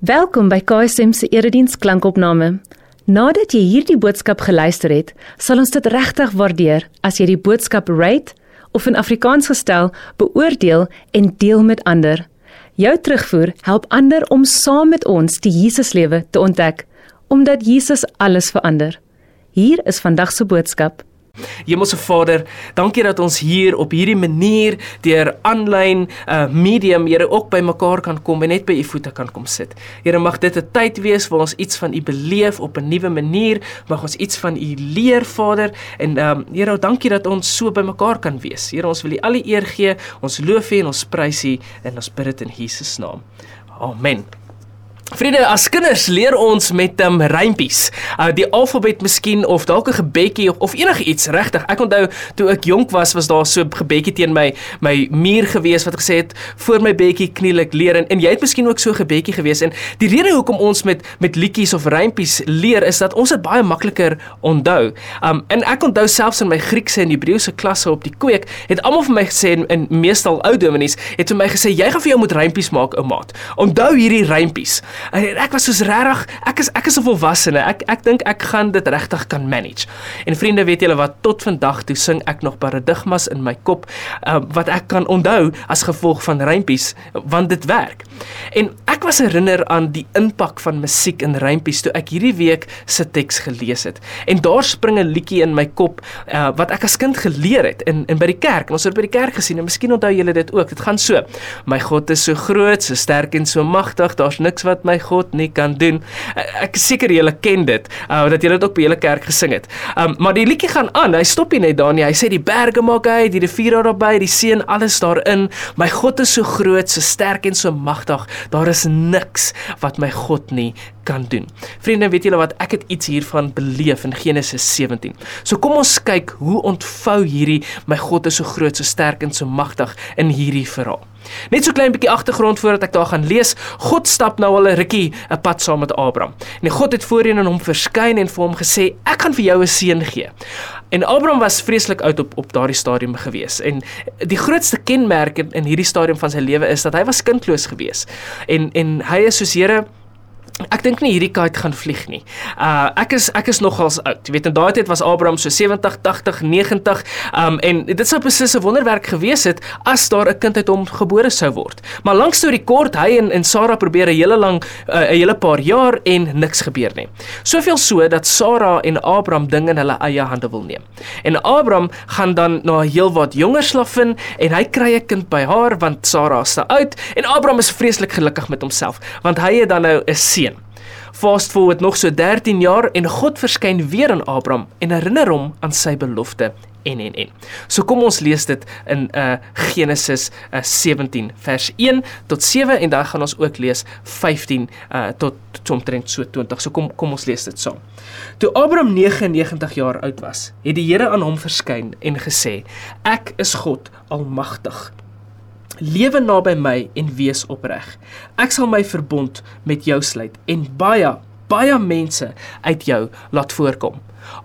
Welkom by KSM se erediens klankopname. Nadat jy hierdie boodskap geluister het, sal ons dit regtig waardeer as jy die boodskap rate of in Afrikaans gestel beoordeel en deel met ander. Jou terugvoer help ander om saam met ons die Jesuslewe te ontdek, omdat Jesus alles verander. Hier is vandag se boodskap. Hemelse Vader, dankie dat ons hier op hierdie manier deur aanlyn uh medium Here ook by mekaar kan kom en net by u voete kan kom sit. Here mag dit 'n tyd wees waar ons iets van u beleef op 'n nuwe manier, mag ons iets van u leer Vader en um Here, dankie dat ons so by mekaar kan wees. Here, ons wil u al die eer gee. Ons loof u en ons prys u en ons bid dit in Jesus naam. Amen. Vriende, as kinders leer ons met um, rympies. Uh die alfabet miskien of dalk 'n gebedjie of, of enigiets, regtig. Ek onthou toe ek jonk was, was daar so 'n gebedjie teen my my muur gewees wat gesê het voor my bedjie kniel ek leer en, en jy het miskien ook so 'n gebedjie gewees en die rede hoekom ons met met liedjies of rympies leer is dat ons dit baie makliker onthou. Um en ek onthou selfs in my Griekse en Hebreëse klasse op die kweek, het almal vir my gesê en, en meestal ou dominees het vir my gesê jy gaan vir jou moet rympies maak, ou maat. Onthou hierdie rympies. En ek was soos regtig, ek is ek is 'n volwassene. Ek ek dink ek gaan dit regtig kan manage. En vriende, weet julle wat tot vandag toe sing ek nog paradigmas in my kop uh, wat ek kan onthou as gevolg van rympies want dit werk. En ek was herinner aan die impak van musiek in rympies toe ek hierdie week se teks gelees het. En daar spring 'n liedjie in my kop uh, wat ek as kind geleer het in in by die kerk. En ons het by die kerk gesien en miskien onthou julle dit ook. Dit gaan so: My God is so groot, so sterk en so magtig. Daar's niks wat my God nie kan doen. Ek is seker julle ken dit, uh, dat julle dit ook by julle kerk gesing het. Um, maar die liedjie gaan aan. Hy stop nie net daar nie. Hy sê die berge maak hy, die riviere daarby, die see en alles daarin. My God is so groot, so sterk en so magtig. Daar is niks wat my God nie kan doen. Vriende, weet julle wat ek het iets hiervan beleef in Genesis 17. So kom ons kyk hoe ontvou hierdie my God is so groot, so sterk en so magtig in hierdie verhaal. Net so klein bietjie agtergrond voordat ek daar gaan lees. God stap nou al 'n rukkie 'n pad saam met Abraham. En God het voorheen aan hom verskyn en vir hom gesê: "Ek gaan vir jou 'n seun gee." En Abraham was vreeslik oud op op daardie stadium gewees. En die grootste kenmerk in, in hierdie stadium van sy lewe is dat hy was kindloos gewees. En en hy is soos Here Ek dink nie hierdie kite gaan vlieg nie. Uh ek is ek is nogals oud. Jy weet in daai tyd was Abraham so 70, 80, 90. Um en dit sou presies 'n wonderwerk gewees het as daar 'n kind uit hom gebore sou word. Maar langs toe die kort hy en en Sara probeer 'n hele lang uh, 'n hele paar jaar en niks gebeur nie. Soveel so dat Sara en Abraham dinge in hulle eie hande wil neem. En Abraham gaan dan na 'n heelwat jonger slavin en hy kry 'n kind by haar want Sara is te oud en Abraham is vreeslik gelukkig met homself want hy het dan nou 'n seun Fast forward nog so 13 jaar en God verskyn weer aan Abraham en herinner hom aan sy belofte en en en. So kom ons lees dit in uh Genesis uh, 17 vers 1 tot 7 en dan gaan ons ook lees 15 uh tot omtrent so 20. So kom kom ons lees dit saam. Toe Abraham 99 jaar oud was, het die Here aan hom verskyn en gesê: Ek is God Almagtig. Lewe naby my en wees opreg. Ek sal my verbond met jou sluit en baie baie mense uit jou laat voorkom.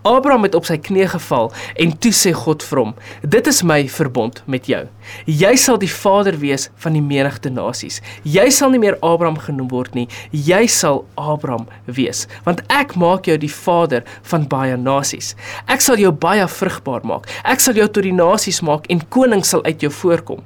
Abraham het op sy knie geval en toe sê God vir hom: "Dit is my verbond met jou. Jy sal die vader wees van die menigte nasies. Jy sal nie meer Abraham genoem word nie. Jy sal Abraham wees, want ek maak jou die vader van baie nasies. Ek sal jou baie vrugbaar maak. Ek sal jou tot die nasies maak en konings sal uit jou voorkom.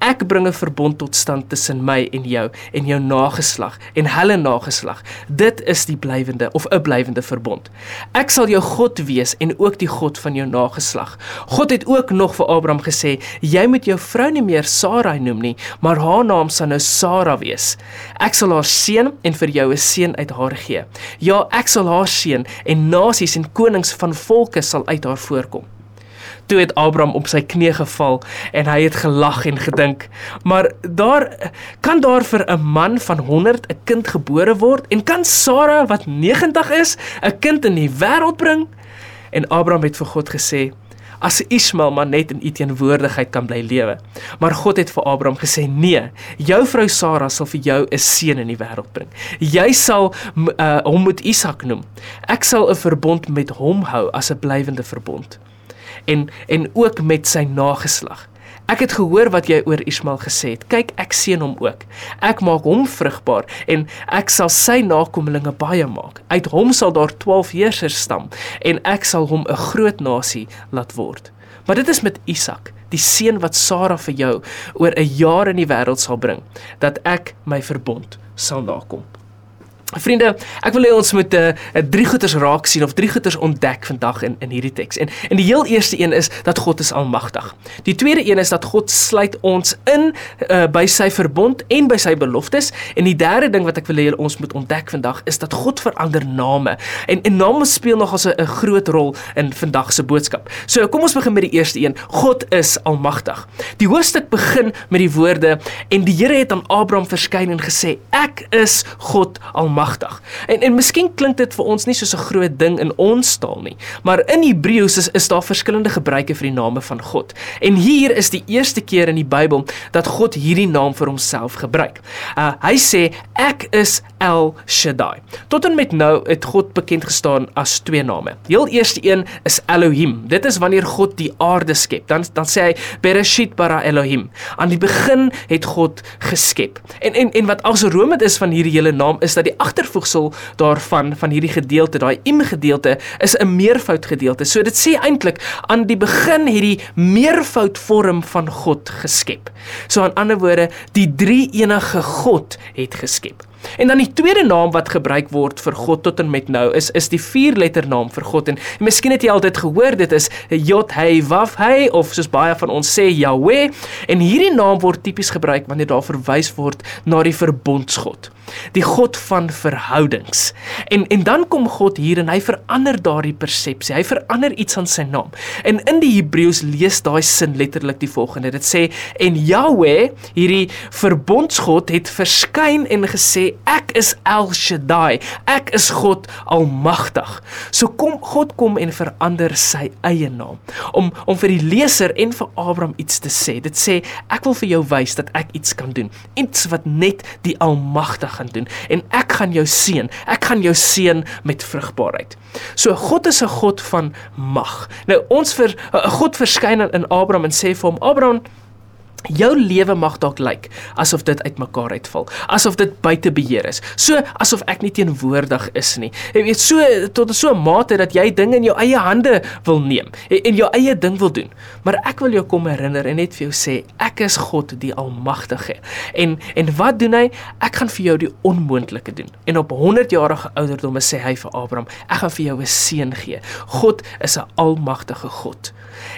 Ek bring 'n verbond tot stand tussen my en jou en jou nageslag en hulle nageslag. Dit is die blywende of 'n blywende verbond. Ek sal jou God wees en ook die God van jou nageslag. God het ook nog vir Abraham gesê: "Jy moet jou vrou nie meer Sarai noem nie, maar haar naam sal nou Sara wees. Ek sal haar seën en vir jou 'n seun uit haar gee. Ja, ek sal haar seën en nasies en konings van volke sal uit haar voorkom." Toe het Abraham op sy knie geval en hy het gelag en gedink: "Maar daar kan daar vir 'n man van 100 'n kind gebore word en kan Sara wat 90 is 'n kind in die wêreld bring?" En Abraham het vir God gesê: as Ismael maar net in u teenwoordigheid kan bly lewe. Maar God het vir Abraham gesê: "Nee, jou vrou Sara sal vir jou 'n seun in die wêreld bring. Jy sal uh, hom met Isak noem. Ek sal 'n verbond met hom hou as 'n blywende verbond." En en ook met sy nageslag. Ek het gehoor wat jy oor Ismael gesê het. Kyk, ek seën hom ook. Ek maak hom vrugbaar en ek sal sy nakommelinge baie maak. Uit hom sal daar 12 heersers stam en ek sal hom 'n groot nasie laat word. Maar dit is met Isak, die seun wat Sara vir jou oor 'n jaar in die wêreld sal bring, dat ek my verbond sal nakom. Vriende, ek wil hê ons moet 'n uh, uh, drie goeters raak sien of drie goeters ontdek vandag in in hierdie teks. En en die heel eerste een is dat God is almagtig. Die tweede een is dat God sluit ons in uh, by sy verbond en by sy beloftes. En die derde ding wat ek wil hê ons moet ontdek vandag is dat God verander name. En en name speel nog as 'n groot rol in vandag se boodskap. So kom ons begin met die eerste een. God is almagtig. Die hoofstuk begin met die woorde en die Here het aan Abraham verskyn en gesê: "Ek is God almagtig." Almagtig. En en miskien klink dit vir ons nie soos 'n groot ding in ons taal nie, maar in Hebreëus is, is daar verskillende gebruike vir die name van God. En hier is die eerste keer in die Bybel dat God hierdie naam vir homself gebruik. Uh hy sê ek is El Shaddai. Tot en met nou het God bekend gestaan as twee name. Heel eerste een is Elohim. Dit is wanneer God die aarde skep. Dan dan sê hy Bereshit bara Elohim. Aan die begin het God geskep. En en en wat as Rome is van hierdie hele naam is dat die agtervoegsel daarvan van hierdie gedeelte, daai im gedeelte is 'n meervoud gedeelte. So dit sê eintlik aan die begin hierdie meervoud vorm van God geskep. So aan ander woorde, die drie enige God het geskep. En dan die tweede naam wat gebruik word vir God tot en met nou is is die vierletter naam vir God en, en miskien het jy al dit gehoor dit is Jod He Waf He of soos baie van ons sê Yahweh en hierdie naam word tipies gebruik wanneer daar verwys word na die verbondsgod die God van verhoudings en en dan kom God hier en hy verander daardie persepsie hy verander iets aan sy naam en in die Hebreëus lees daai sin letterlik die volgende dit sê en Yahweh hierdie verbondsgod het verskyn en gesê ek is El Shaddai. Ek is God Almagtig. So kom God kom en verander sy eie naam om om vir die leser en vir Abraham iets te sê. Dit sê ek wil vir jou wys dat ek iets kan doen. Iets wat net die Almagtige gaan doen en ek gaan jou seën. Ek gaan jou seën met vrugbaarheid. So God is 'n God van mag. Nou ons vir 'n God verskyn in Abraham en sê vir hom Abraham Jou lewe mag dalk lyk asof dit uitmekaar uitval, asof dit buite beheer is. So asof ek nie teenwoordig is nie. Jy weet so tot so 'n mate dat jy dinge in jou eie hande wil neem en jou eie ding wil doen. Maar ek wil jou kom herinner en net vir jou sê, ek is God die Almagtige. En en wat doen hy? Ek gaan vir jou die onmoontlike doen. En op 100 jarige ouderdom sê hy vir Abraham, ek gaan vir jou 'n seun gee. God is 'n almagtige God.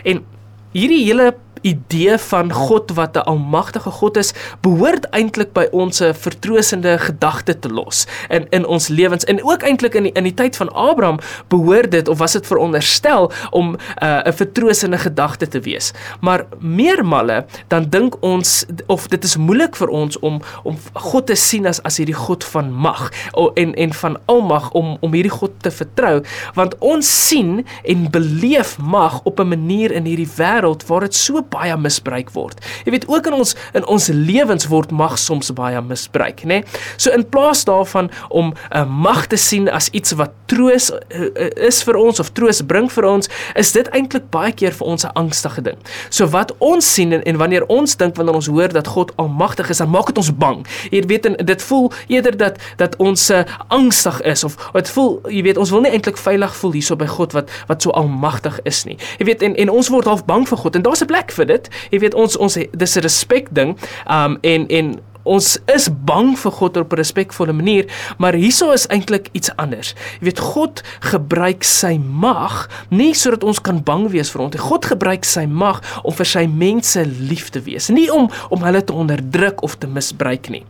En hierdie hele idee van God wat 'n almagtige God is, behoort eintlik by ons 'n vertroostende gedagte te los in in ons lewens en ook eintlik in die, in die tyd van Abraham behoort dit of was dit veronderstel om uh, 'n uh, vertroostende gedagte te wees. Maar meermale dan dink ons of dit is moeilik vir ons om om God te sien as as hierdie God van mag en en van almag om om hierdie God te vertrou want ons sien en beleef mag op 'n manier in hierdie wêreld waar dit so baie misbruik word. Jy weet ook in ons in ons lewens word mag soms baie misbruik, nê? Nee? So in plaas daarvan om 'n uh, mag te sien as iets wat troos uh, is vir ons of troos bring vir ons, is dit eintlik baie keer vir ons 'n angstige ding. So wat ons sien en, en wanneer ons dink wanneer ons hoor dat God almagtig is, dan maak dit ons bang. Jy weet en dit voel eerder dat dat ons uh, angstig is of dit voel jy weet ons wil nie eintlik veilig voel hierso by God wat wat so almagtig is nie. Jy weet en en ons word half bang vir God en daar's 'n plek vir dit. Jy weet ons ons dis 'n respek ding. Um en en ons is bang vir God op 'n respekvolle manier, maar hieso is eintlik iets anders. Jy weet God gebruik sy mag nie sodat ons kan bang wees vir hom nie. God gebruik sy mag om vir sy mense lief te wees, nie om om hulle te onderdruk of te misbruik nie.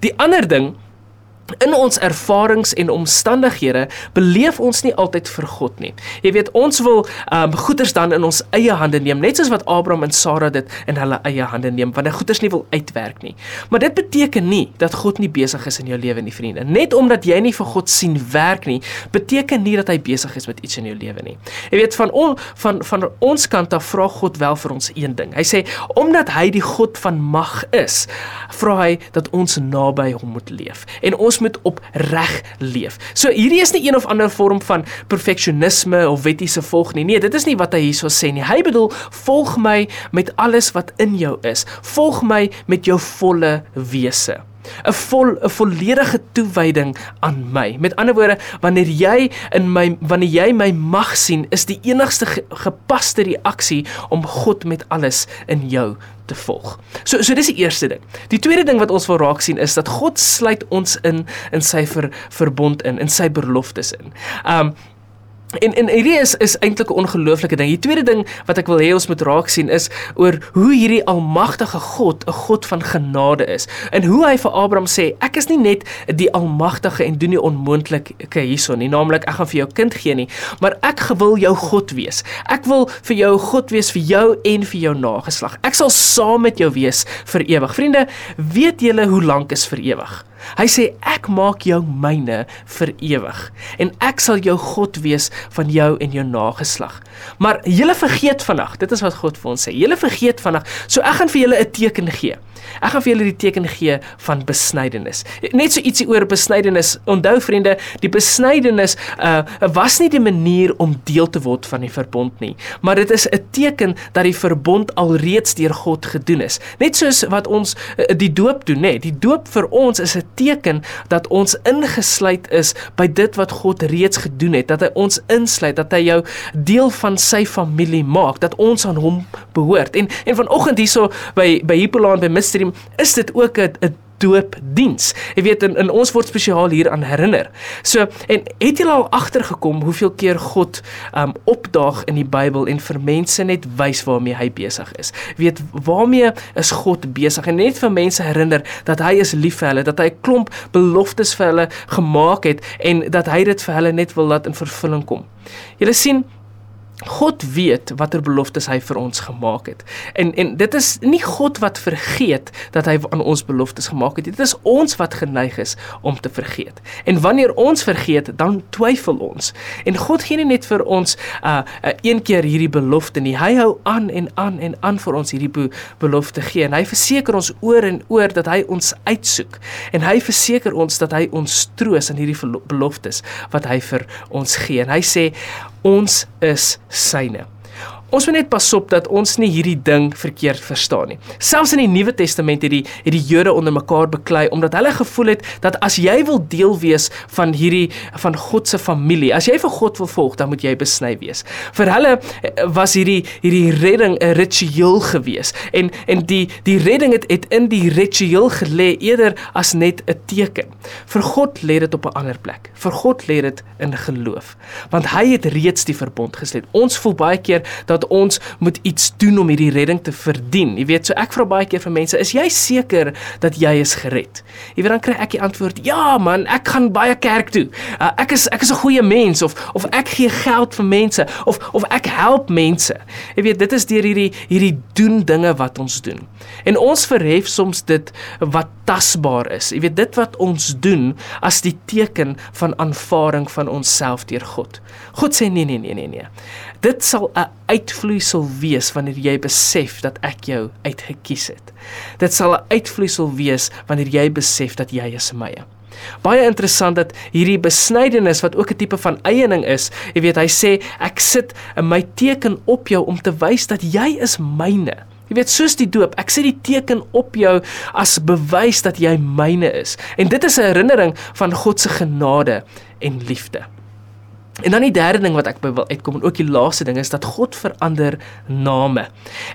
Die ander ding In ons ervarings en omstandighede beleef ons nie altyd vir God nie. Jy weet, ons wil um goeders dan in ons eie hande neem, net soos wat Abraham en Sara dit in hulle eie hande neem, wanneer goeders nie wil uitwerk nie. Maar dit beteken nie dat God nie besig is in jou lewe nie, vriende. Net omdat jy nie vir God sien werk nie, beteken nie dat hy besig is met iets in jou lewe nie. Jy weet, van on, van van ons kant af vra God wel vir ons een ding. Hy sê omdat hy die God van mag is, vra hy dat ons naby hom moet leef. En ons ons moet opreg leef. So hierdie is nie een of ander vorm van perfeksionisme of wettiese volg nie. Nee, dit is nie wat hy hierso sê nie. Hy bedoel volg my met alles wat in jou is. Volg my met jou volle wese. 'n vol 'n volledige toewyding aan my. Met ander woorde, wanneer jy in my wanneer jy my mag sien, is die enigste ge, gepaste reaksie om God met alles in jou te volg. So so dis die eerste ding. Die tweede ding wat ons wil raak sien is dat God sluit ons in in sy ver, verbond in, in sy beloftes in. Um En en hierdie is is eintlik 'n ongelooflike ding. Die tweede ding wat ek wil hê ons moet raak sien is oor hoe hierdie almagtige God 'n God van genade is. En hoe hy vir Abraham sê, ek is nie net die almagtige en doen die onmoontlike hierson nie, naamlik ek gaan vir jou kind gee nie, maar ek wil jou God wees. Ek wil vir jou God wees vir jou en vir jou nageslag. Ek sal saam met jou wees vir ewig. Vriende, weet julle hoe lank is vir ewig? Hy sê ek maak jou myne vir ewig en ek sal jou God wees van jou en jou nageslag. Maar julle vergeet vandag, dit is wat God vir ons sê. Julle vergeet vandag, so ek gaan vir julle 'n teken gee. Ek gaan vir julle die teken gee van besnydenis. Net so ietsie oor besnydenis. Onthou vriende, die besnydenis uh was nie die manier om deel te word van die verbond nie, maar dit is 'n teken dat die verbond alreeds deur God gedoen is. Net soos wat ons uh, die doop doen, nê. Die doop vir ons is 'n teken dat ons ingesluit is by dit wat God reeds gedoen het, dat hy ons insluit, dat hy jou deel van sy familie maak, dat ons aan hom behoort. En en vanoggend hierso by by Hippolaan by Mystery is dit ook 'n doopdiens. Jy weet in, in ons word spesiaal hier aan herinner. So en het jy al agtergekom hoeveel keer God um opdaag in die Bybel en vir mense net wys waarmee hy besig is. Weet waarmee is God besig en net vir mense herinner dat hy is lief vir hulle, dat hy 'n klomp beloftes vir hulle gemaak het en dat hy dit vir hulle net wil laat in vervulling kom. Jy sien God weet watter beloftes hy vir ons gemaak het. En en dit is nie God wat vergeet dat hy aan ons beloftes gemaak het. Dit is ons wat geneig is om te vergeet. En wanneer ons vergeet, dan twyfel ons. En God gee nie net vir ons uh, uh een keer hierdie belofte nie. Hy hou aan en aan en aan vir ons hierdie be belofte gee. En hy verseker ons oor en oor dat hy ons uitsoek. En hy verseker ons dat hy ons troos in hierdie beloftes wat hy vir ons gee. En hy sê ons is syne. Ons moet net pas op dat ons nie hierdie ding verkeerd verstaan nie. Selfs in die Nuwe Testament het die het die Jode onder mekaar beklei omdat hulle gevoel het dat as jy wil deel wees van hierdie van God se familie, as jy vir God wil volg, dan moet jy besny wees. Vir hulle eh, was hierdie hierdie redding 'n ritueel gewees en en die die redding het, het in die ritueel gelê eerder as net 'n teken. Vir God lê dit op 'n ander plek. Vir God lê dit in geloof. Want hy het reeds die verbond gesluit. Ons voel baie keer dat dat ons moet iets doen om hierdie redding te verdien. Jy weet, so ek vra baie keer vir mense, is jy seker dat jy is gered? Jy weet dan kry ek die antwoord, ja man, ek gaan baie kerk toe. Uh, ek is ek is 'n goeie mens of of ek gee geld vir mense of of ek help mense. Jy weet, dit is deur hierdie hierdie doen dinge wat ons doen. En ons verhef soms dit wat tasbaar is. Jy weet dit wat ons doen as die teken van aanvaarding van onsself deur God. God sê nee nee nee nee nee. Dit sal 'n uitvloeisel wees wanneer jy besef dat ek jou uitgekies het. Dit sal 'n uitvloeisel wees wanneer jy besef dat jy is myne. Baie interessant dat hierdie besnydenis wat ook 'n tipe van eiening is, jy weet hy sê ek sit my teken op jou om te wys dat jy is myne. Jy weet soos die doop, ek sit die teken op jou as bewys dat jy myne is. En dit is 'n herinnering van God se genade en liefde. En dan die derde ding wat ek by wil uitkom en ook die laaste ding is dat God verander name.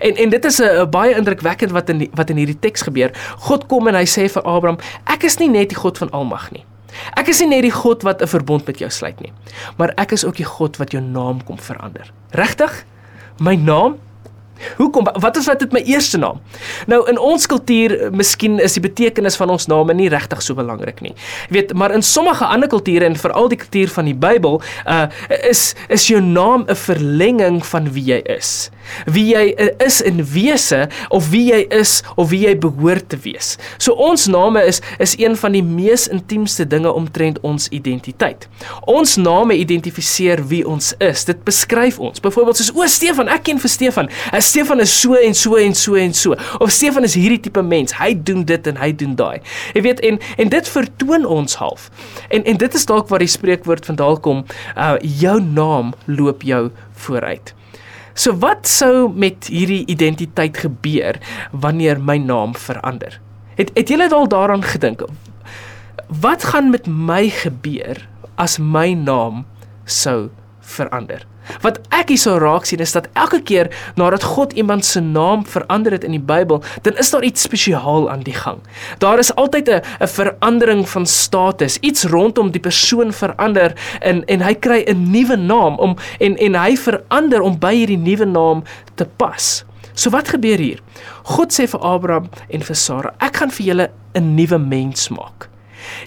En en dit is 'n baie indrukwekkend wat in die, wat in hierdie teks gebeur. God kom en hy sê vir Abraham, ek is nie net die God van almag nie. Ek is nie net die God wat 'n verbond met jou sluit nie, maar ek is ook die God wat jou naam kom verander. Regtig? My naam Hoekom wat is wat dit my eerste naam? Nou in ons kultuur, miskien is die betekenis van ons name nie regtig so belangrik nie. Jy weet, maar in sommige ander kulture en veral die kultuur van die Bybel, uh is is jou naam 'n verlenging van wie jy is. Wie jy uh, is in wese of wie jy is of wie jy behoort te wees. So ons name is is een van die mees intiemste dinge omtrent ons identiteit. Ons name identifiseer wie ons is. Dit beskryf ons. Byvoorbeeld soos o Stefan, ek ken vir Stefan. Uh, Stefan is so en so en so en so. Of Stefan is hierdie tipe mens. Hy doen dit en hy doen daai. Jy weet en en dit vertoon ons half. En en dit is dalk waar die spreekwoord vandaan kom, uh jou naam loop jou vooruit. So wat sou met hierdie identiteit gebeur wanneer my naam verander? Het het julle al daaraan gedink? Wat gaan met my gebeur as my naam sou verander? Wat ek hierso raak sien is dat elke keer nadat God iemand se naam verander het in die Bybel, dan is daar iets spesiaal aan die gang. Daar is altyd 'n 'n verandering van status, iets rondom die persoon verander en en hy kry 'n nuwe naam om en en hy verander om by hierdie nuwe naam te pas. So wat gebeur hier? God sê vir Abraham en vir Sara, ek gaan vir julle 'n nuwe mens maak.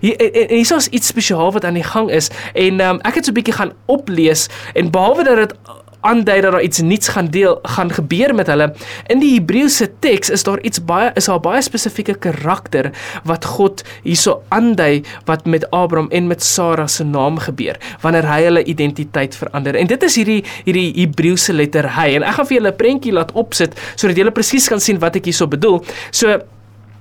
Hier en hier is iets spesiaal wat aan die gang is en um, ek het so 'n bietjie gaan oplees en behalwe dat dit aandui dat daar iets nuuts gaan deel gaan gebeur met hulle in die Hebreëse teks is daar iets baie is daar baie spesifieke karakter wat God hierso aandui wat met Abraham en met Sara se naam gebeur wanneer hy hulle identiteit verander. En dit is hierdie hierdie Hebreëse letter hy. En ek gaan vir julle 'n prentjie laat opsit sodat julle presies kan sien wat ek hierso bedoel. So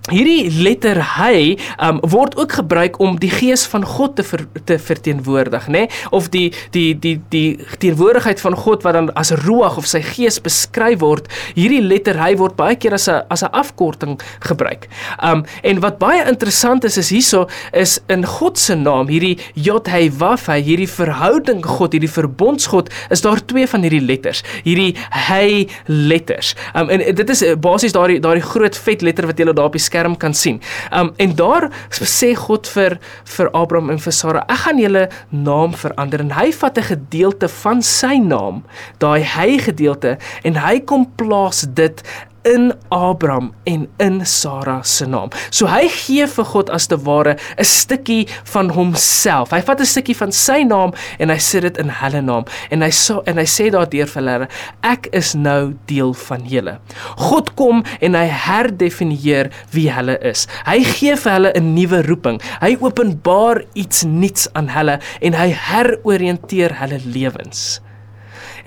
Hierdie letter hy um, word ook gebruik om die gees van God te ver, te verteenwoordig, nê? Nee? Of die die die die teenwoordigheid van God wat dan as ruach of sy gees beskryf word. Hierdie letter hy word baie keer as 'n as 'n afkorting gebruik. Um en wat baie interessant is is hierso is in God se naam, hierdie Yod He Waf, hierdie verhouding God, hierdie verbondsgod, is daar twee van hierdie letters. Hierdie hy letters. Um en dit is basies daardie daardie groot vet letter wat jy daar op die skerm kan sien. Um en daar sê God vir vir Abraham en vir Sara, ek gaan julle naam verander en hy vat 'n gedeelte van sy naam, daai hy gedeelte en hy kom plaas dit in Abraham en in Sara se naam. So hy gee vir God as te ware 'n stukkie van homself. Hy vat 'n stukkie van sy naam en hy sit dit in hulle naam en hy so en hy sê daardeur vir hulle ek is nou deel van julle. God kom en hy herdefinieer wie hulle is. Hy gee vir hulle 'n nuwe roeping. Hy openbaar iets nuuts aan hulle en hy heroriënteer hulle lewens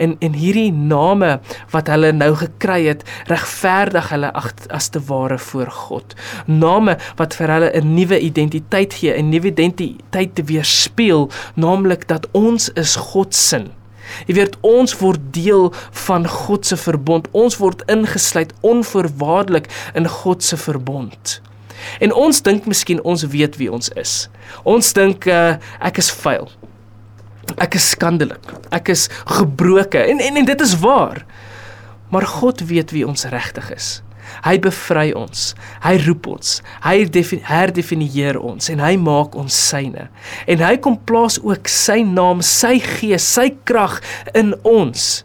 en en hierdie name wat hulle nou gekry het regverdig hulle as te ware voor God. Name wat vir hulle 'n nuwe identiteit gee, 'n nuwe identiteit te weerspieël, naamlik dat ons is God se Jy weet ons word deel van God se verbond. Ons word ingesluit onvoorwaardelik in God se verbond. En ons dink miskien ons weet wie ons is. Ons dink uh, ek is vuil. Ek is skandelik. Ek is gebroken en en en dit is waar. Maar God weet wie ons regtig is. Hy bevry ons. Hy roep ons. Hy herdefinieer ons en hy maak ons syne. En hy kom plaas ook sy naam, sy gees, sy krag in ons.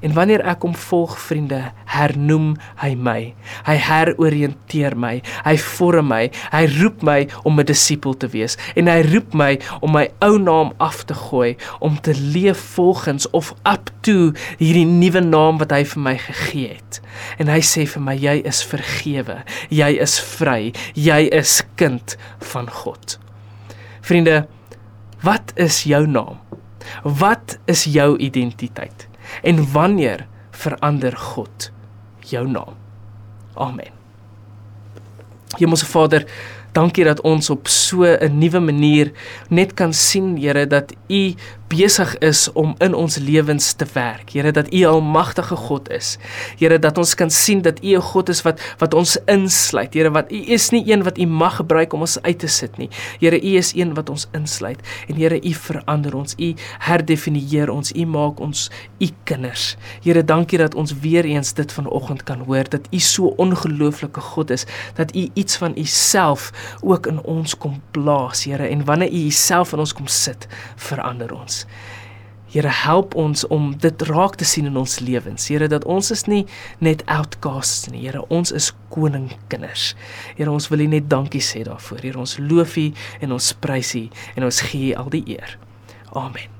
En wanneer ek hom volg, vriende, hernoem hy my. Hy heroriënteer my. Hy vorm my. Hy roep my om 'n disipel te wees en hy roep my om my ou naam af te gooi om te leef volgens of up to hierdie nuwe naam wat hy vir my gegee het. En hy sê vir my jy is vergewe. Jy is vry. Jy is kind van God. Vriende, wat is jou naam? Wat is jou identiteit? En wanneer verander God jou naam? Amen. Hemelse Vader, dankie dat ons op so 'n nuwe manier net kan sien, Here, dat U besig is om in ons lewens te werk. Here dat U 'n almagtige God is. Here dat ons kan sien dat U 'n God is wat wat ons insluit. Here wat U is nie een wat U mag gebruik om ons uit te sit nie. Here U is een wat ons insluit en Here U verander ons. U herdefinieer ons. U maak ons U kinders. Here dankie dat ons weer eens dit vanoggend kan hoor dat U so ongelooflike God is dat U iets van U self ook in ons kom plaas, Here en wanneer U Uself in ons kom sit, verander ons. Here help ons om dit raak te sien in ons lewens. Here dat ons is nie net outcasts nie. Here ons is koningkinders. Here ons wil U net dankie sê daarvoor. Here ons loof U en ons prys U en ons gee U al die eer. Amen.